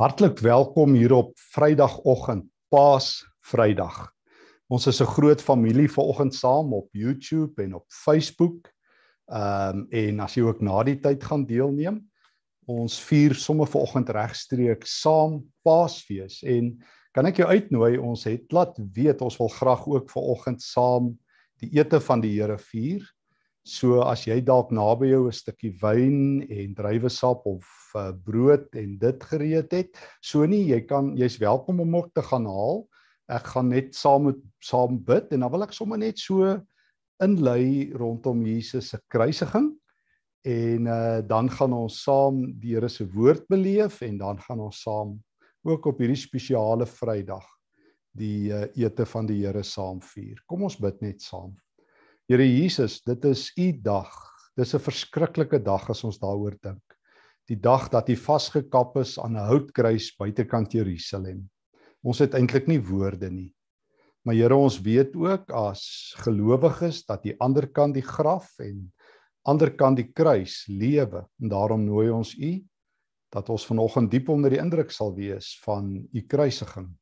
Hartlik welkom hier op Vrydagoggend, Paas Vrydag. Ons is 'n groot familie vanoggend saam op YouTube en op Facebook. Ehm um, en as jy ook na die tyd gaan deelneem, ons vier sommer vanoggend regstreeks saam Paasfees en kan ek jou uitnooi, ons het laat weet ons wil graag ook vanoggend saam die ete van die Here vier. So as jy dalk naby jou 'n stukkie wyn en druiwesap of uh, brood en dit gereed het, so nie, jy kan jy's welkom om ook te gaan haal. Ek gaan net saam met saam bid en dan wil ek sommer net so inlei rondom Jesus se kruisiging en uh, dan gaan ons saam die Here se woord beleef en dan gaan ons saam ook op hierdie spesiale Vrydag die uh, ete van die Here saam vier. Kom ons bid net saam. Here Jesus, dit is u dag. Dis 'n verskriklike dag as ons daaroor dink. Die dag dat u vasgekap is aan 'n houtkruis buitekant Jerusalem. Ons het eintlik nie woorde nie. Maar Here, ons weet ook as gelowiges dat die ander kant die graf en ander kant die kruis lewe en daarom nooi ons u dat ons vanoggend diep onder die indruk sal wees van u kruisiging.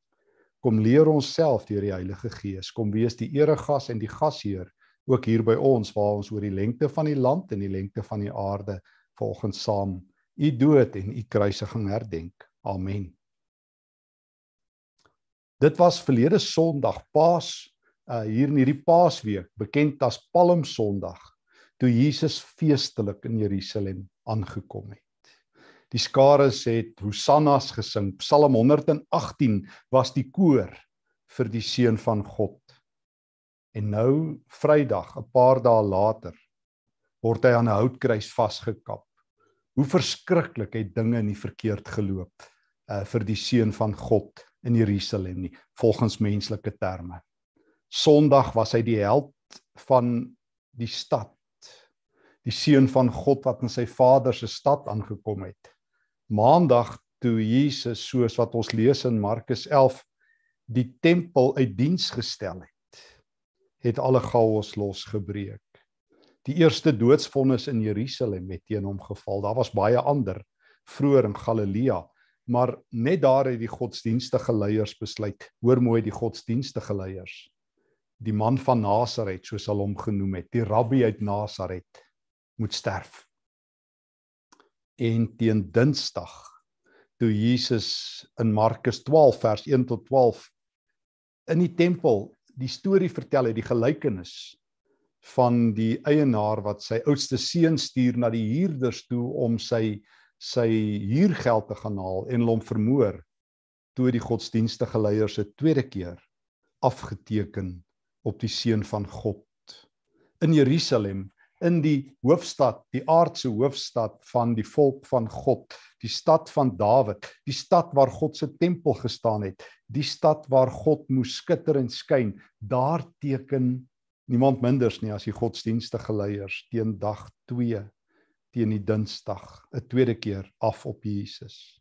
Kom leer ons self deur die Heilige Gees. Kom wees die eregas en die gasheer ook hier by ons waar ons oor die lengte van die land en die lengte van die aarde volgens saam u dood en u kruisiging herdenk. Amen. Dit was verlede Sondag, Paas, uh hier in hierdie Paasweek, bekend as Palm Sondag, toe Jesus feestelik in Jerusalem aangekom het. Die skare het hosannas gesing. Psalm 118 was die koor vir die seun van God. En nou Vrydag, 'n paar dae later, word hy aan 'n houtkruis vasgekap. Hoe verskriklik het dinge nie verkeerd geloop uh vir die seun van God in Jerusalem nie, volgens menslike terme. Sondag was hy die held van die stad. Die seun van God wat in sy Vader se stad aangekom het. Maandag toe Jesus soos wat ons lees in Markus 11 die tempel uit diens gestel het het alle chaos losgebreek. Die eerste doodsvonnis in Jerusalem het teen hom geval. Daar was baie ander vroeër in Galilea, maar net daar het die godsdienstige leiers besluit. Hoor mooi die godsdienstige leiers. Die man van Nasaret, soos hulle hom genoem het, die rabbi uit Nasaret, moet sterf. En teen Dinsdag toe Jesus in Markus 12 vers 1 tot 12 in die tempel die storie vertel het die gelykenis van die eienaar wat sy oudste seun stuur na die huurders toe om sy sy huurgeld te gaan haal en hom vermoor toe die godsdienstige leiers se tweede keer afgeteken op die seun van God. In Jerusalem in die hoofstad, die aardse hoofstad van die volk van God, die stad van Dawid, die stad waar God se tempel gestaan het, die stad waar God moes skitter en skyn, daar teken niemand minders nie as die godsdienstige leiers teen dag 2 teen die Dinsdag, 'n tweede keer af op Jesus.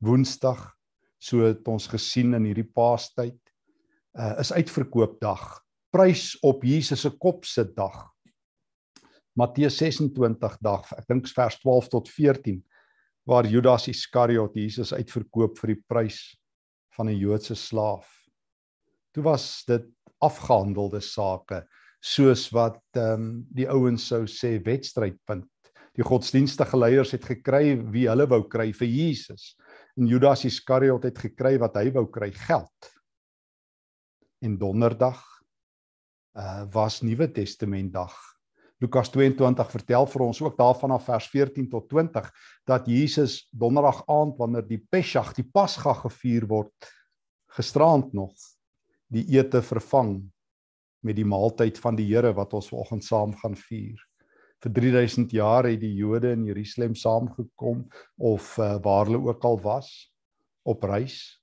Woensdag, so het ons gesien in hierdie Paastyd, uh, is uitverkoop dag. Prys op Jesus se kop se dag Matteus 26 dag, ek dink vers 12 tot 14 waar Judas Iskariot Jesus uitverkoop vir die prys van 'n Joodse slaaf. Toe was dit afgehandelde sake soos wat ehm um, die ouens sou sê wedstrydpunt. Die godsdienstige leiers het gekry wie hulle wou kry vir Jesus en Judas Iskariot het gekry wat hy wou kry, geld. En donderdag uh was Nuwe Testament dag Lukas 22 vertel vir ons ook daarvan af vers 14 tot 20 dat Jesus donderdag aand wanneer die Pesach, die Pasga gevier word, gisterand nog die ete vervang met die maaltyd van die Here wat ons vanoggend saam gaan vier. Vir 3000 jaar het die Jode in Jerusalem saamgekom of uh, waar hulle ook al was op reis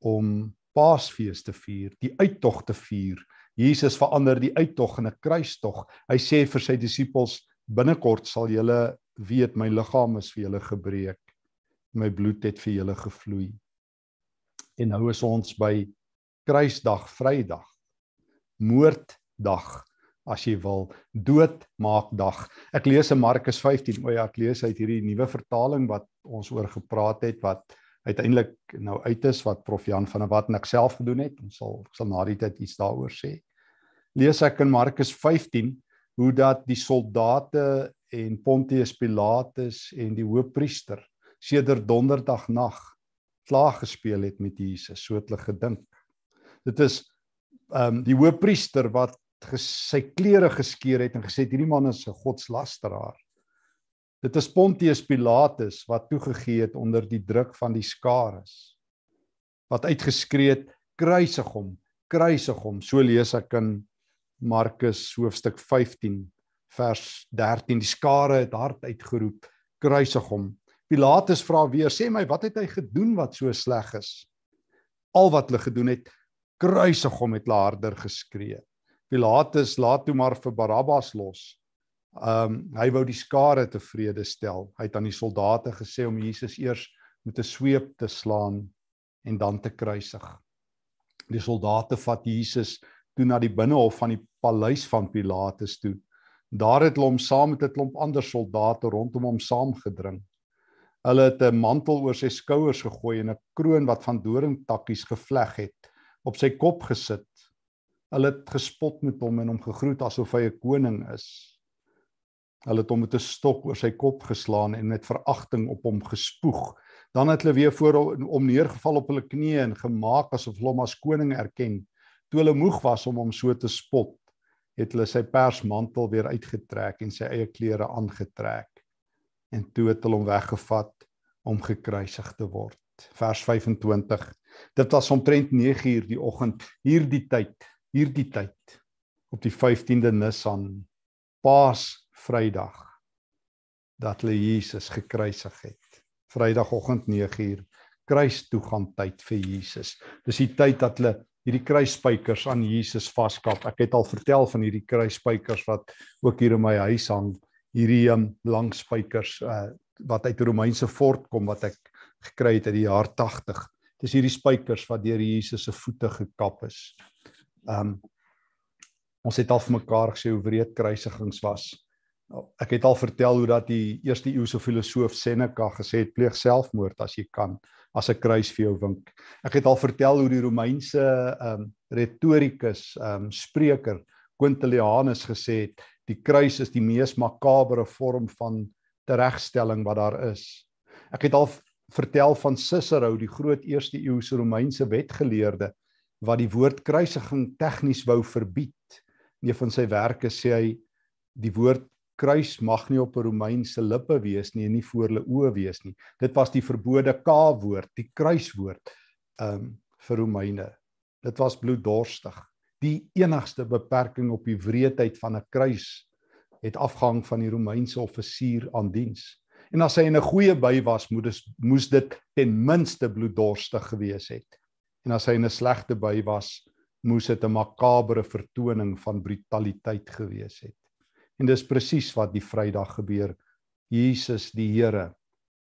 om Paasfees te vier, die uittog te vier Jesus verander die uittog in 'n kruistog. Hy sê vir sy disippels binnekort sal julle weet my liggaam is vir julle gebreek. My bloed het vir julle gevloei. En nou is ons by kruisdag, Vrydag. Moorddag as jy wil, doodmaakdag. Ek lees in Markus 15. O ja, ek lees uit hierdie nuwe vertaling wat ons oor gepraat het wat uiteindelik nou uit is wat prof Jan van der Walt en ek self gedoen het. Ons sal ek sal na die tyd iets daaroor sê. Lees ek in Markus 15 hoe dat die soldate en Pontius Pilatus en die hoofpriester sedert donderdag nag klaar gespeel het met Jesus, so het hulle gedink. Dit is ehm um, die hoofpriester wat sy klere geskeur het en gesê het hierdie man is 'n godslasteraar. Dit is Pontius Pilatus wat toegegee het onder die druk van die skares. Wat uitgeskree het kruisig hom, kruisig hom. So lees ek in Markus hoofstuk 15 vers 13. Die skare het hard uitgeroep, kruisig hom. Pilatus vra weer, sê my, wat het hy gedoen wat so sleg is? Al wat hulle gedoen het, kruisig hom het hulle harder geskree. Pilatus laat toe maar vir Barabbas los. Ehm um, hy wou die skare tevrede stel. Hy het aan die soldate gesê om Jesus eers met 'n sweep te slaan en dan te kruisig. Die soldate vat Jesus toe na die binnehof van die paleis van Pilatus toe. Daar het hulle hom saam met 'n klomp ander soldate rondom hom saamgedring. Hulle het 'n mantel oor sy skouers gegooi en 'n kroon wat van doringtakkies gevleg het op sy kop gesit. Hulle het gespot met hom en hom gegroet asof hy 'n koning is. Hulle het hom met 'n stok oor sy kop geslaan en met veragting op hom gespoeg. Dan het hulle weer voor hom neergeval op hulle knieë en gemaak asof hulle hom as koning erken. Toe hulle moeg was om hom so te spot, het hulle sy persmantel weer uitgetrek en sy eie klere aangetrek. En toe het hulle hom weggevat om gekruisig te word. Vers 25. Dit was omtrent 9uur die oggend, hierdie tyd, hierdie tyd op die 15de Nisan, Paas Vrydag dat hulle Jesus gekruisig het. Vrydagoggend 9uur kruistoegang tyd vir Jesus. Dis die tyd dat hulle hierdie kruisspykers aan Jesus vaskap. Ek het al vertel van hierdie kruisspykers wat ook hier in my huis hang. Hierdie um, lang spykers uh, wat uit Romeinse fort kom wat ek gekry het uit die jaar 80. Dis hierdie spykers wat deur Jesus se voete gekap is. Um ons het al vir mekaar gesê hoe wreed kruisigings was. Ek het al vertel hoe dat die eerste eeuse filosoof Seneca gesê het pleeg selfmoord as jy kan as 'n kruis vir jou wink. Ek het al vertel hoe die Romeinse ehm um, retorikus ehm um, spreker Quintilianus gesê het die kruis is die mees makabere vorm van teregstelling wat daar is. Ek het al vertel van Cicero, die groot eerste eeuse Romeinse wetgeleerde wat die woord kruisiging tegnies wou verbied. In een van sy werke sê hy die woord kruis mag nie op 'n Romeinse lippe wees nie en nie voor hulle oë wees nie. Dit was die verbode K-woord, die kruiswoord um vir Romeine. Dit was bloeddorstig. Die enigste beperking op die wreedheid van 'n kruis het afgehang van die Romeinse offisier aan diens. En as hy in 'n goeie by was, moes moes dit ten minste bloeddorstig gewees het. En as hy in 'n slegte by was, moes dit 'n makabere vertoning van brutaliteit gewees het. En dis presies wat die Vrydag gebeur. Jesus die Here.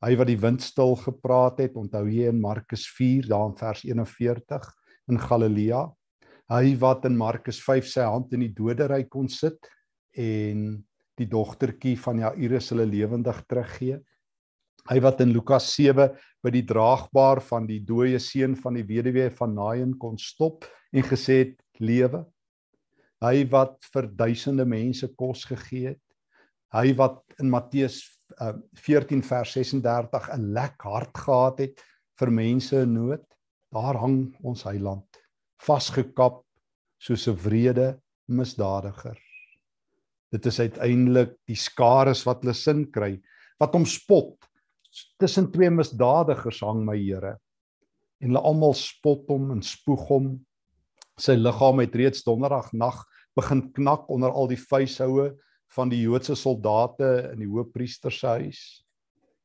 Hy wat die wind stil gepraat het, onthou jy in Markus 4 daar in vers 41 in Galilea. Hy wat in Markus 5 sy hand in die doderyk kon sit en die dogtertjie van Jairus hulle lewendig teruggee. Hy wat in Lukas 7 by die draagbaar van die dooie seun van die weduwee van Nain kon stop en gesê het lewe hy wat vir duisende mense kos gegee het. Hy wat in Matteus uh, 14 vers 36 'n lek hart gehad het vir mense in nood. Daar hang ons heiland vasgekap soos 'n wrede misdadiger. Dit is uiteindelik die skares wat hulle sin kry wat hom spot. Tussen twee misdadigers hang my Here. En hulle almal spot hom en spoeg hom sy liggaam het reeds donderdag nag begin knak onder al die vuishoue van die Joodse soldate in die hoofpriester se huis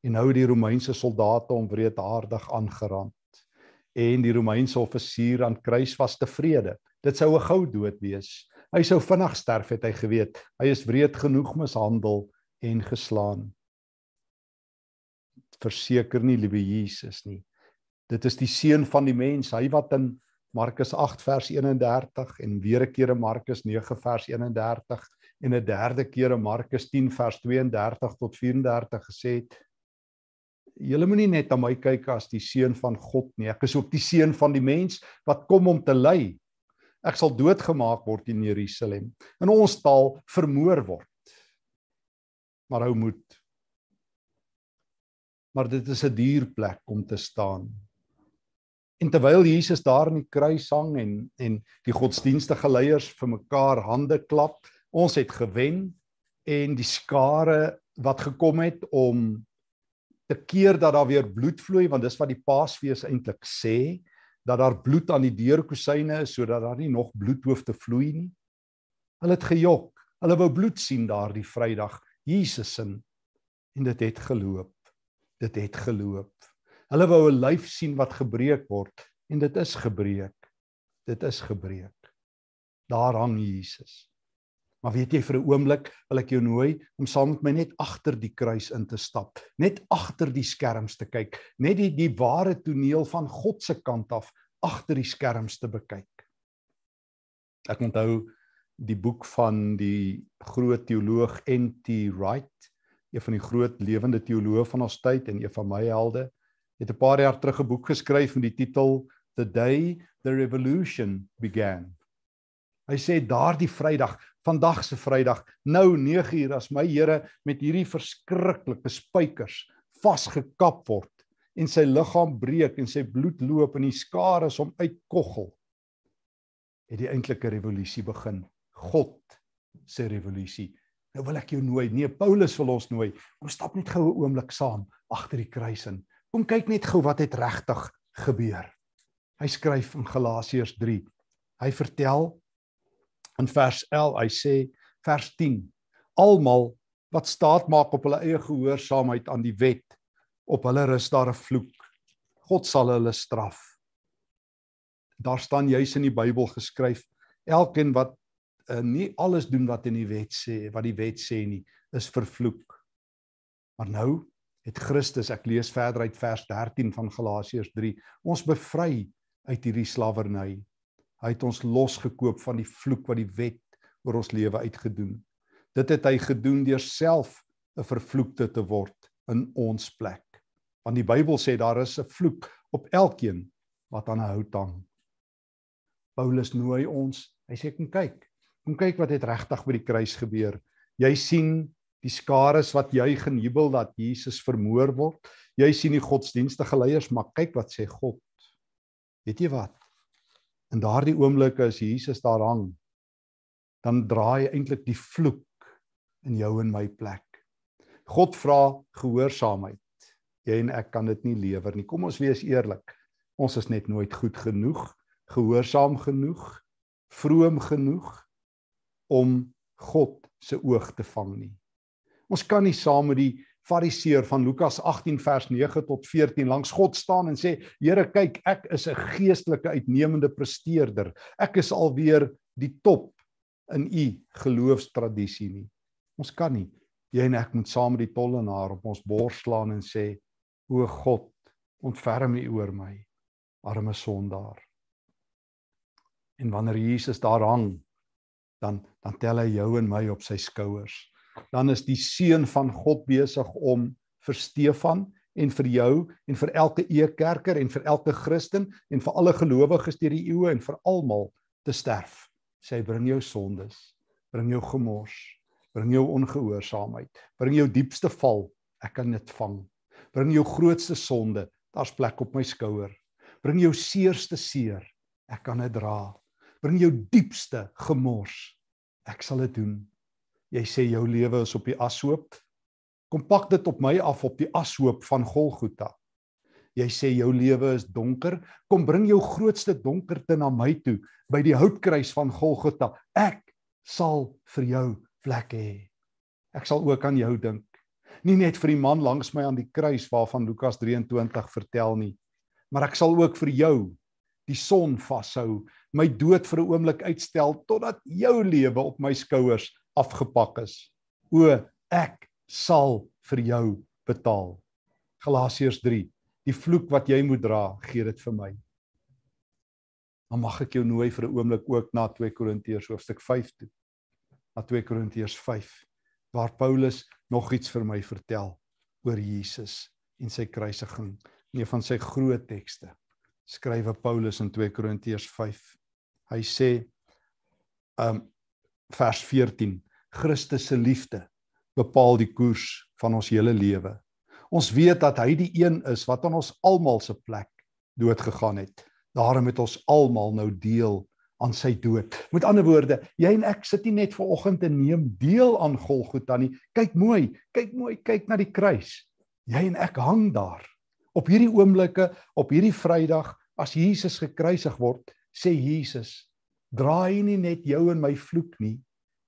en nou die Romeinse soldate hom wreedaardig aangerand. En die Romeinse offisier aan kruis was tevrede. Dit sou 'n gou dood wees. Hy sou vinnig sterf het hy geweet. Hy is wreed genoeg mishandel en geslaan. Verseker nie liewe Jesus nie. Dit is die seun van die mens. Hy wat in Markus 8 vers 31 en weer 'n keer in Markus 9 vers 31 en 'n derde keer in Markus 10 vers 32 tot 34 gesê het julle moenie net na my kyk as die seun van God nie. Ek is ook die seun van die mens wat kom om te ly. Ek sal doodgemaak word in Jerusalem. In ons taal vermoor word. Maar hou moed. Maar dit is 'n duur plek om te staan. En terwyl Jesus daar in die kruis hang en en die godsdienstige leiers vir mekaar hande klap, ons het gewen en die skare wat gekom het om te keer dat daar weer bloed vloei want dis wat die Paasfees eintlik sê dat daar bloed aan die deurkusyne is sodat daar nie nog bloed hoef te vloei nie. Hulle het gejok. Hulle wou bloed sien daardie Vrydag. Jesus se en dit het geloop. Dit het geloop. Hulle wou 'n lyf sien wat gebreek word en dit is gebreek. Dit is gebreek. Daar hang Jesus. Maar weet jy vir 'n oomblik wil ek jou nooi om saam met my net agter die kruis in te stap, net agter die skerms te kyk, net die die ware toneel van God se kant af agter die skerms te bekyk. Ek onthou die boek van die groot teoloog N.T. Wright, een van die groot lewende teoloë van ons tyd en een van my helde, het 'n paar jaar terug 'n boek geskryf met die titel The Day the Revolution Began. Hy sê daardie Vrydag, vandag se Vrydag, nou 9uur as my Here met hierdie verskriklike spykers vasgekap word en sy liggaam breek en sy bloed loop en die skare is om uitkoggel. Het die eintlike revolusie begin. God se revolusie. Nou wil ek jou nooi. Nee, Paulus wil ons nooi. Kom stap net gou 'n oomblik saam agter die kruis in. Kom kyk net gou wat het regtig gebeur. Hy skryf in Galasiërs 3. Hy vertel in vers 11, hy sê vers 10, almal wat staat maak op hulle eie gehoorsaamheid aan die wet, op hulle rus daar 'n vloek. God sal hulle straf. Daar staan juis in die Bybel geskryf, elkeen wat uh, nie alles doen wat in die wet sê, wat die wet sê nie, is vervloek. Maar nou het Christus, ek lees verder uit vers 13 van Galasiërs 3, ons bevry uit hierdie slawerny. Hy het ons losgekoop van die vloek wat die wet oor ons lewe uitgedoen. Dit het hy gedoen deur self 'n vervloekte te word in ons plek. Want die Bybel sê daar is 'n vloek op elkeen wat aan 'n hout hang. Paulus nooi ons. Hy sê kom kyk. Kom kyk wat het regtig by die kruis gebeur. Jy sien die skares wat juig en jubel dat Jesus vermoor word. Jy sien die godsdienstige leiers, maar kyk wat sê God. Weet jy wat? In daardie oomblik as Jesus daar hang, dan draai eintlik die vloek in jou en my plek. God vra gehoorsaamheid. Jy en ek kan dit nie lewer nie. Kom ons wees eerlik. Ons is net nooit goed genoeg, gehoorsaam genoeg, vroom genoeg om God se oog te vang nie. Ons kan nie saam met die Fariseer van Lukas 18 vers 9 tot 14 langs God staan en sê Here kyk ek is 'n geestelike uitnemende presteerder. Ek is alweer die top in u geloofstradisie nie. Ons kan nie. Jy en ek moet saam met die tollenaar op ons bors slaan en sê o God, ontferm U oor my arme sondaar. En wanneer Jesus daar hang, dan dan tel hy jou en my op sy skouers dan is die seun van God besig om vir Stefan en vir jou en vir elke eekerker en vir elke Christen en vir alle gelowiges deur die eeue en vir almal te sterf. Sy bring jou sondes, bring jou gemors, bring jou ongehoorsaamheid, bring jou diepste val, ek kan dit vang. Bring jou grootste sonde, daar's plek op my skouer. Bring jou seerste seer, ek kan dit dra. Bring jou diepste gemors, ek sal dit doen jy sê jou lewe is op die ashoop. Kom pak dit op my af op die ashoop van Golgotha. Jy sê jou lewe is donker, kom bring jou grootste donkerte na my toe by die houtkruis van Golgotha. Ek sal vir jou plek hê. Ek sal ook aan jou dink. Nie net vir die man langs my aan die kruis waarvan Lukas 23 vertel nie, maar ek sal ook vir jou die son vashou, my dood vir 'n oomblik uitstel totdat jou lewe op my skouers afgepak is. O, ek sal vir jou betaal. Galasiërs 3. Die vloek wat jy moet dra, gee dit vir my. Dan mag ek jou nooi vir 'n oomblik ook na 2 Korintiërs hoofstuk 5 toe. Na 2 Korintiërs 5 waar Paulus nog iets vir my vertel oor Jesus en sy kruisiging. Een van sy groot tekste skrywe Paulus in 2 Korintiërs 5. Hy sê um vers 14 Christus se liefde bepaal die koers van ons hele lewe. Ons weet dat hy die een is wat aan ons almal se plek dood gegaan het. Daarom het ons almal nou deel aan sy dood. Met ander woorde, jy en ek sit nie net ver oggend en neem deel aan Golgotha nie. Kyk mooi, kyk mooi, kyk na die kruis. Jy en ek hang daar. Op hierdie oomblikke, op hierdie Vrydag, as Jesus gekruisig word, sê Jesus, draai nie net jou en my vloek nie.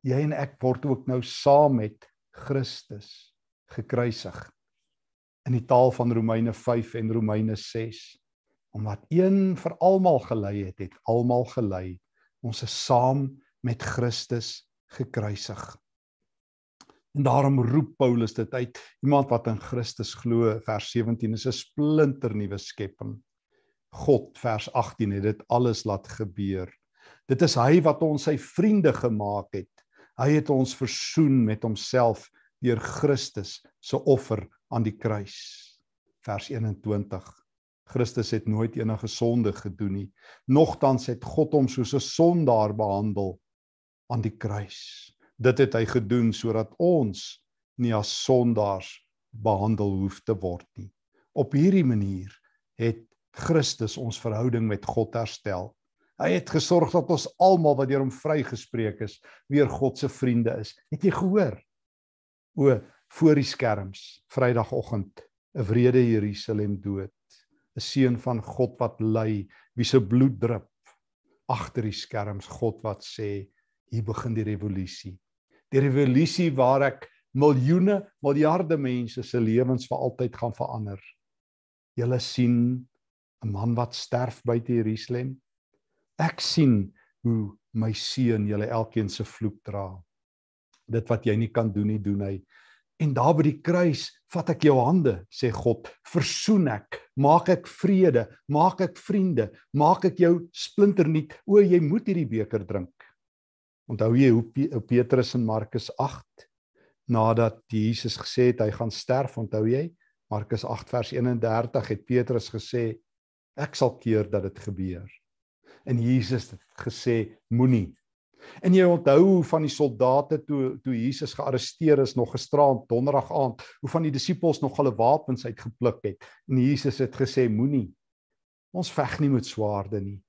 Jy en ek word ook nou saam met Christus gekruisig. In die taal van Romeine 5 en Romeine 6 omdat een vir almal gelei het, het almal gelei. Ons is saam met Christus gekruisig. En daarom roep Paulus dit uit. Iemand wat in Christus glo, vers 17 is 'n splinter nuwe skepping. God vers 18 het dit alles laat gebeur. Dit is hy wat ons sy vriende gemaak het. Hy het ons versoen met homself deur Christus se offer aan die kruis. Vers 21. Christus het nooit enige sonde gedoen nie. Nogtans het God hom soos 'n sondaar behandel aan die kruis. Dit het hy gedoen sodat ons nie as sondaars behandel hoef te word nie. Op hierdie manier het Christus ons verhouding met God herstel. Hy het gesorg dat ons almal wat deur hom vrygespreek is, weer God se vriende is. Het jy gehoor? O, voor die skerms, Vrydagoggend, 'n wrede Jerusalem dood. 'n seun van God wat ly, wie se bloed drup agter die skerms, God wat sê, hier begin die revolusie. Die revolusie waar ek miljoene, miljarde mense se lewens vir altyd gaan verander. Julle sien 'n man wat sterf buite Jerusalem. Ek sien hoe my seun julle elkeen se vloek dra. Dit wat jy nie kan doen nie, doen hy. En daar by die kruis vat ek jou hande, sê God, versoen ek, maak ek vrede, maak ek vriende, maak ek jou splinternuut. O, jy moet hierdie beker drink. Onthou jy hoe Petrus in Markus 8 nadat Jesus gesê het hy gaan sterf, onthou jy? Markus 8 vers 31 het Petrus gesê ek sal keer dat dit gebeur. En Jesus het gesê moenie En jy onthou van die soldate toe toe Jesus gearresteer is nog gisterand donderdag aand, hoe van die disippels nog hulle wapens uitgepluk het. En Jesus het gesê moenie. Ons veg nie met swaarde nie.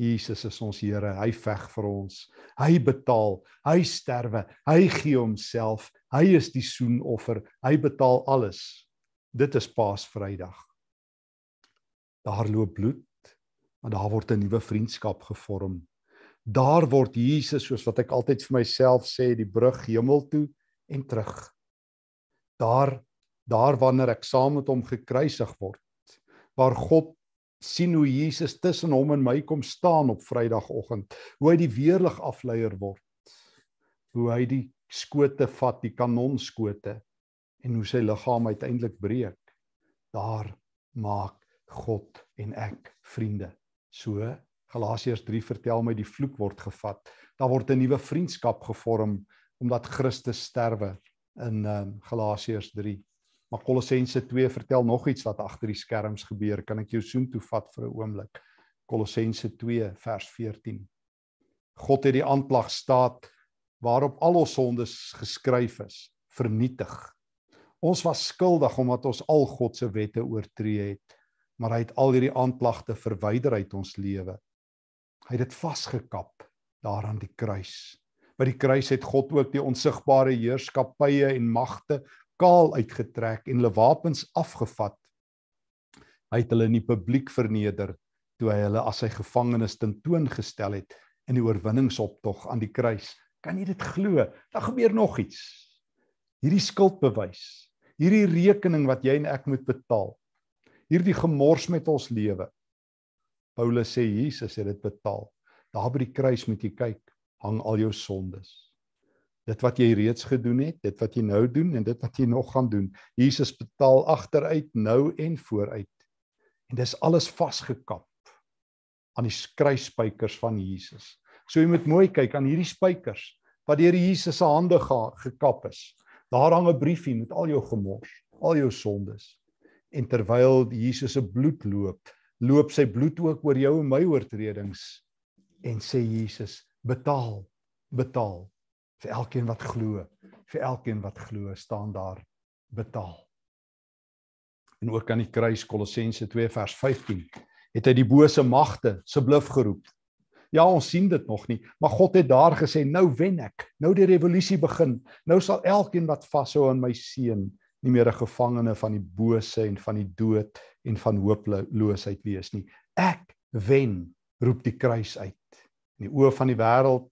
Jesus is ons Here, hy veg vir ons. Hy betaal, hy sterwe, hy gee homself. Hy is die soenoffer. Hy betaal alles. Dit is Paasvrydag. Daar loop bloed, maar daar word 'n nuwe vriendskap gevorm daar word Jesus soos wat ek altyd vir myself sê die brug hemel toe en terug. Daar daar wanneer ek saam met hom gekruisig word, waar God sien hoe Jesus tussen hom en my kom staan op Vrydagoggend, hoe hy die weerlig afleier word. Hoe hy die skote vat, die kanonskote en hoe sy liggaam uiteindelik breek. Daar maak God en ek vriende. So Galasiërs 3 vertel my die vloek word gevat. Daar word 'n nuwe vriendskap gevorm omdat Christus sterwe in um, Galasiërs 3. Maar Kolossense 2 vertel nog iets wat agter die skerms gebeur. Kan ek jou soem toe vat vir 'n oomblik? Kolossense 2 vers 14. God het die aanklag staat waarop al ons sondes geskryf is, vernietig. Ons was skuldig omdat ons al God se wette oortree het, maar hy het al hierdie aanklagte verwyder uit ons lewe. Hy het dit vasgekap daar aan die kruis. By die kruis het God ook die onsigbare heerskappye en magte kaal uitgetrek en hulle wapens afgevat. Hy het hulle in die publiek verneder toe hy hulle as sy gevangenes tentoongestel het in die oorwinningsoptog aan die kruis. Kan jy dit glo? Daar gebeur nog iets. Hierdie skuldbewys, hierdie rekening wat jy en ek moet betaal. Hierdie gemors met ons lewe. Paulus sê Jesus het dit betaal. Daar by die kruis moet jy kyk, hang al jou sondes. Dit wat jy reeds gedoen het, dit wat jy nou doen en dit wat jy nog gaan doen. Jesus betaal agteruit, nou en vooruit. En dis alles vasgekap aan die kruisspykers van Jesus. So jy moet mooi kyk aan hierdie spykers wat deur Jesus se hande ge gekap is. Daar hang 'n briefie met al jou gemors, al jou sondes. En terwyl Jesus se bloed loop, loop sy bloed ook oor jou en my oortredings en sê Jesus, betaal, betaal vir elkeen wat glo, vir elkeen wat glo staan daar betaal. En ook aan die kruis Kolossense 2 vers 15 het hy die bose magte asseblief geroep. Ja, ons sien dit nog nie, maar God het daar gesê, nou wen ek. Nou die revolusie begin. Nou sal elkeen wat vashou aan my seun nie meer 'n gevangene van die bose en van die dood en van hooploosheid wees nie. Ek wen, roep die kruis uit. In die oë van die wêreld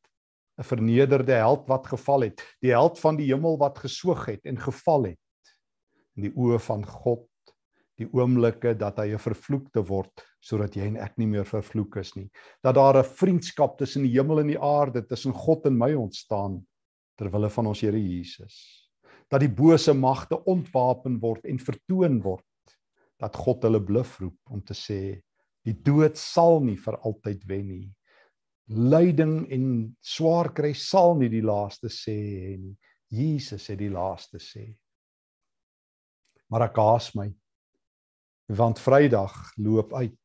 'n vernederde held wat geval het, die held van die hemel wat geswoeg het en geval het. In die oë van God die oomblikke dat hy 'n vervloekte word sodat jy en ek nie meer vervloek is nie. Dat daar 'n vriendskap tussen die hemel en die aarde, tussen God en my ontstaan ter wille van ons Here Jesus. Dat die bose magte ontwapen word en vertoon word. Dat God hulle bluf roep om te sê die dood sal nie vir altyd wen nie. Lyding en swaar kry sal nie die laaste sê nie. Jesus het die laaste sê. Maar ek haas my want Vrydag loop uit.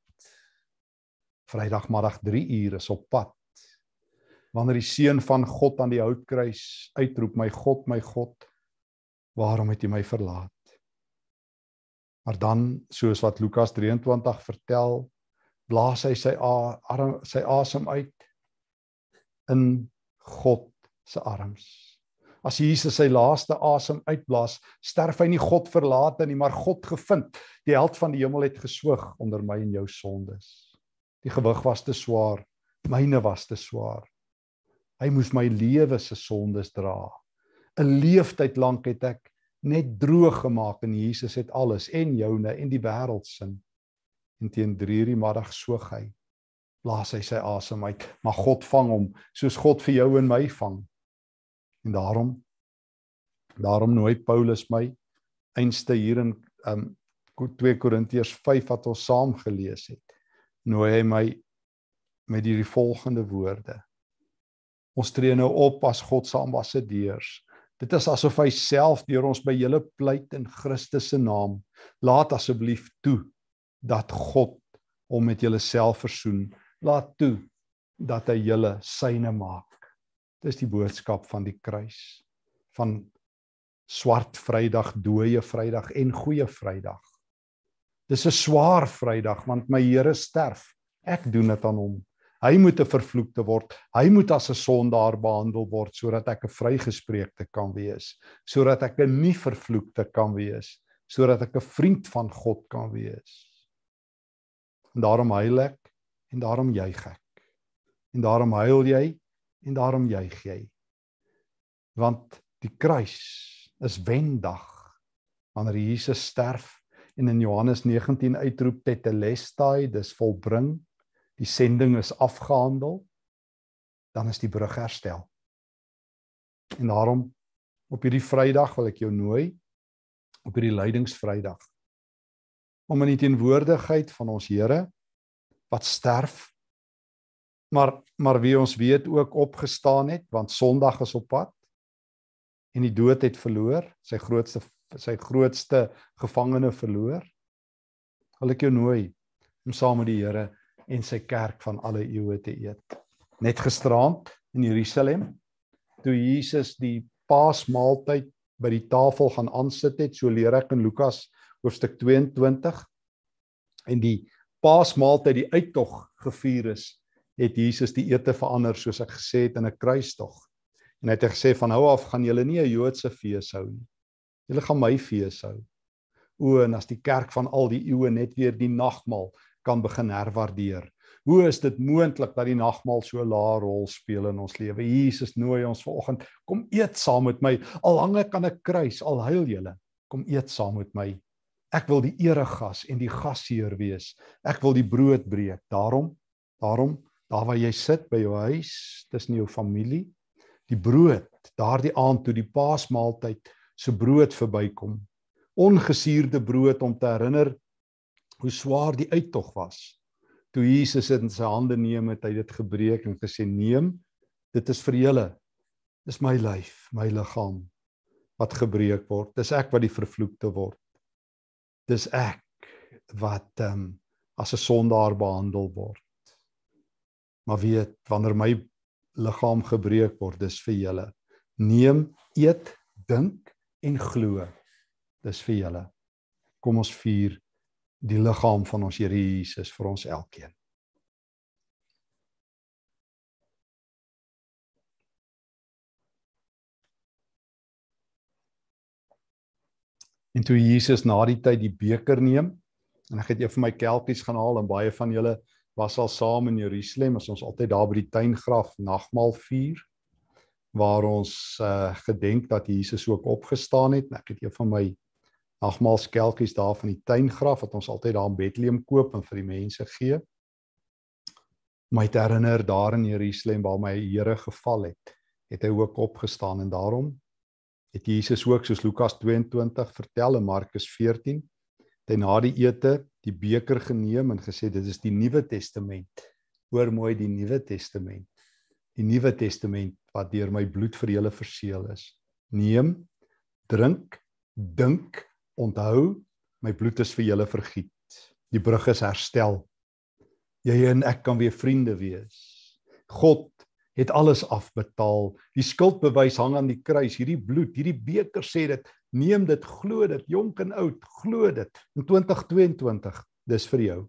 Vrydagmiddag 3 uur is op pad. Wanneer die seun van God aan die houtkruis uitroep my God, my God, waarom het U my verlaat? Maar dan soos wat Lukas 23 vertel, blaas hy sy arm sy asem uit in God se arms. As Jesus sy laaste asem uitblaas, sterf hy nie God verlate nie, maar God gevind. Die held van die hemel het geswoeg onder my en jou sondes. Die gewig was te swaar, myne was te swaar. Hy moes my lewe se sondes dra. 'n Leeftyd lank het ek net droog gemaak en Jesus het alles en joune en die wêreld sin. En teen 3:00 die middag soog hy. Blaas hy sy asem uit, maar God vang hom soos God vir jou en my vang. En daarom daarom nooi Paulus my einste hier in um 2 Korintiërs 5 wat ons saam gelees het. Nooi hy my met hierdie volgende woorde. Ons tree nou op as God se ambassadeurs. Dit is asof hy self deur ons by julle pleit in Christus se naam. Laat asseblief toe dat God hom met julle self versoen. Laat toe dat hy julle syne maak. Dis die boodskap van die kruis van swart Vrydag, dooie Vrydag en goeie Vrydag. Dis 'n swaar Vrydag want my Here sterf. Ek doen dit aan hom. Hy moet 'n vervloekte word. Hy moet as 'n sondaar behandel word sodat ek 'n vrygespreekte kan wees, sodat ek 'n nie vervloekte kan wees, sodat ek 'n vriend van God kan wees. En daarom huil ek en daarom juig ek. En daarom huil jy en daarom juig jy. Want die kruis is wendag wanneer Jesus sterf en in Johannes 19 uitroep tetelestai dis volbring die sending is afgehandel dan is die brug herstel. En daarom op hierdie Vrydag wil ek jou nooi op hierdie lydingsvrydag om in die teenwoordigheid van ons Here wat sterf maar maar wie ons weet ook opgestaan het want Sondag is op pad en die dood het verloor sy grootste sy grootste gevangene verloor wil ek jou nooi om saam met die Here en sy kerk van alle eeue te eet net gisteraand in Jerusalem toe Jesus die Paasmaaltyd by die tafel gaan aansit het so leer ek in Lukas hoofstuk 22 en die Paasmaaltyd die uittog gevier is het Jesus die ete verander soos ek gesê het in 'n kruistog. En hy het gesê van nou af gaan julle nie 'n Joodse fees hou nie. Julle gaan my fees hou. O en as die kerk van al die eeue net weer die nagmaal kan begin herwaardeer. Hoe is dit moontlik dat die nagmaal so 'n lae rol speel in ons lewe? Jesus nooi ons vanoggend, kom eet saam met my. Al hang ek aan 'n kruis, al huil julle, kom eet saam met my. Ek wil die eregas en die gasheer wees. Ek wil die brood breek. Daarom, daarom daar waar jy sit by jou huis, tussen jou familie, die brood, daardie aand toe die Paasmaaltyd se so brood verbykom. Ongesuurde brood om te herinner hoe swaar die uittog was. Toe Jesus dit in sy hande neem het hy dit gebreek en gesê: "Neem, dit is vir julle. Dis my lyf, my liggaam wat gebreek word. Dis ek wat die vervloekte word. Dis ek wat ehm um, as 'n sondaar behandel word. Maar weet wanneer my liggaam gebreek word, dis vir julle. Neem, eet, dink en glo. Dis vir julle. Kom ons vier die liggaam van ons Here Jesus vir ons elkeen. En toe Jesus na die tyd die beker neem en ek het een van my kelkies gaan haal en baie van julle was al saam in Jerusalem as ons altyd daar by die tuingraf nagmaal vier waar ons uh, gedenk dat Jesus ook opgestaan het. Ek het een van my nagmaalskelkies daar van die tuingraf wat ons altyd daar in Bethlehem koop en vir die mense gee. My te herinner daar in Jerusalem waar my Here geval het, het hy ook opgestaan en daarom het Jesus ook soos Lukas 22 vertel in Markus 14 het hy na die ete die beker geneem en gesê dit is die Nuwe Testament. Hoor mooi die Nuwe Testament. Die Nuwe Testament wat deur my bloed vir julle verseël is. Neem, drink, dink, onthou, my bloed is vir julle vergiet. Die brug is herstel. Jy en ek kan weer vriende wees. God het alles afbetaal. Die skuldbewys hang aan die kruis. Hierdie bloed, hierdie beker sê dit, neem dit, glo dit, jonk en oud, glo dit. In 2022, dis vir jou.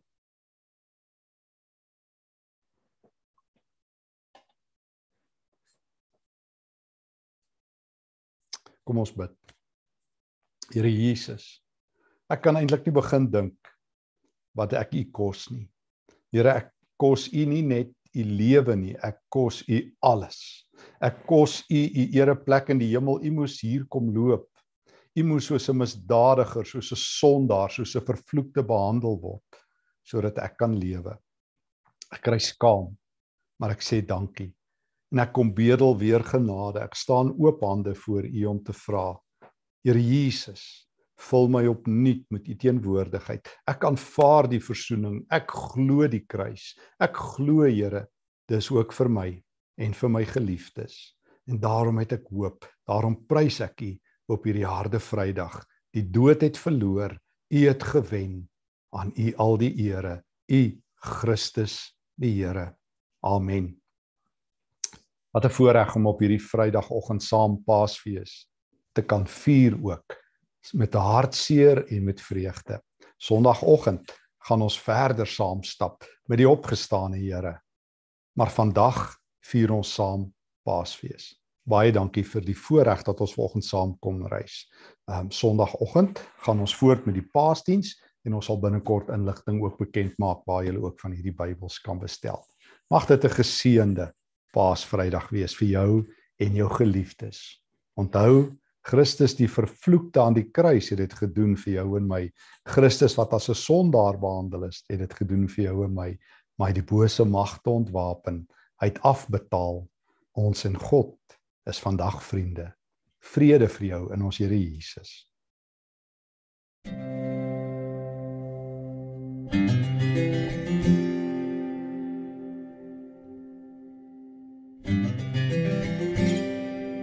Kom ons bid. Here Jesus, ek kan eintlik nie begin dink wat ek u kos nie. Here, ek kos u nie net u lewe nie. Ek kos u alles. Ek kos u u ereplek in die hemel. U moes hier kom loop. U moes soos 'n misdadiger, soos 'n sondaar, soos 'n vervloekte behandel word sodat ek kan lewe. Ek kry skaam, maar ek sê dankie. En ek kom bedel weer genade. Ek staan oop hande voor u om te vra. Here Jesus, vul my opnuut met u teenwoordigheid. Ek aanvaar die verzoening. Ek glo die kruis. Ek glo Here, dis ook vir my en vir my geliefdes. En daarom het ek hoop. Daarom prys ek u op hierdie harde Vrydag. Die dood het verloor. U het gewen. Aan u al die ere. U Christus die Here. Amen. Wat 'n voorreg om op hierdie Vrydagoggend saam Paasfees te kan vier ook met 'n hartseer en met vreugde. Sondagoggend gaan ons verder saam stap met die opgestane Here. Maar vandag vier ons saam Paasfees. Baie dankie vir die voorreg dat ons vanoggend saam kom reis. Ehm um, Sondagoggend gaan ons voort met die Paasdiens en ons sal binnekort inligting ook bekend maak waar jy ook van hierdie Bybels kan bestel. Mag dit 'n geseënde Paasvrydag wees vir jou en jou geliefdes. Onthou Christus die vervloekte aan die kruis het dit gedoen vir jou en my. Christus wat as 'n sondaar behandel is, het dit gedoen vir jou en my. Maar hy die bose magte ontwapen. Hy het afbetaal. Ons en God is vandag vriende. Vrede vir jou in ons Here Jesus. thank you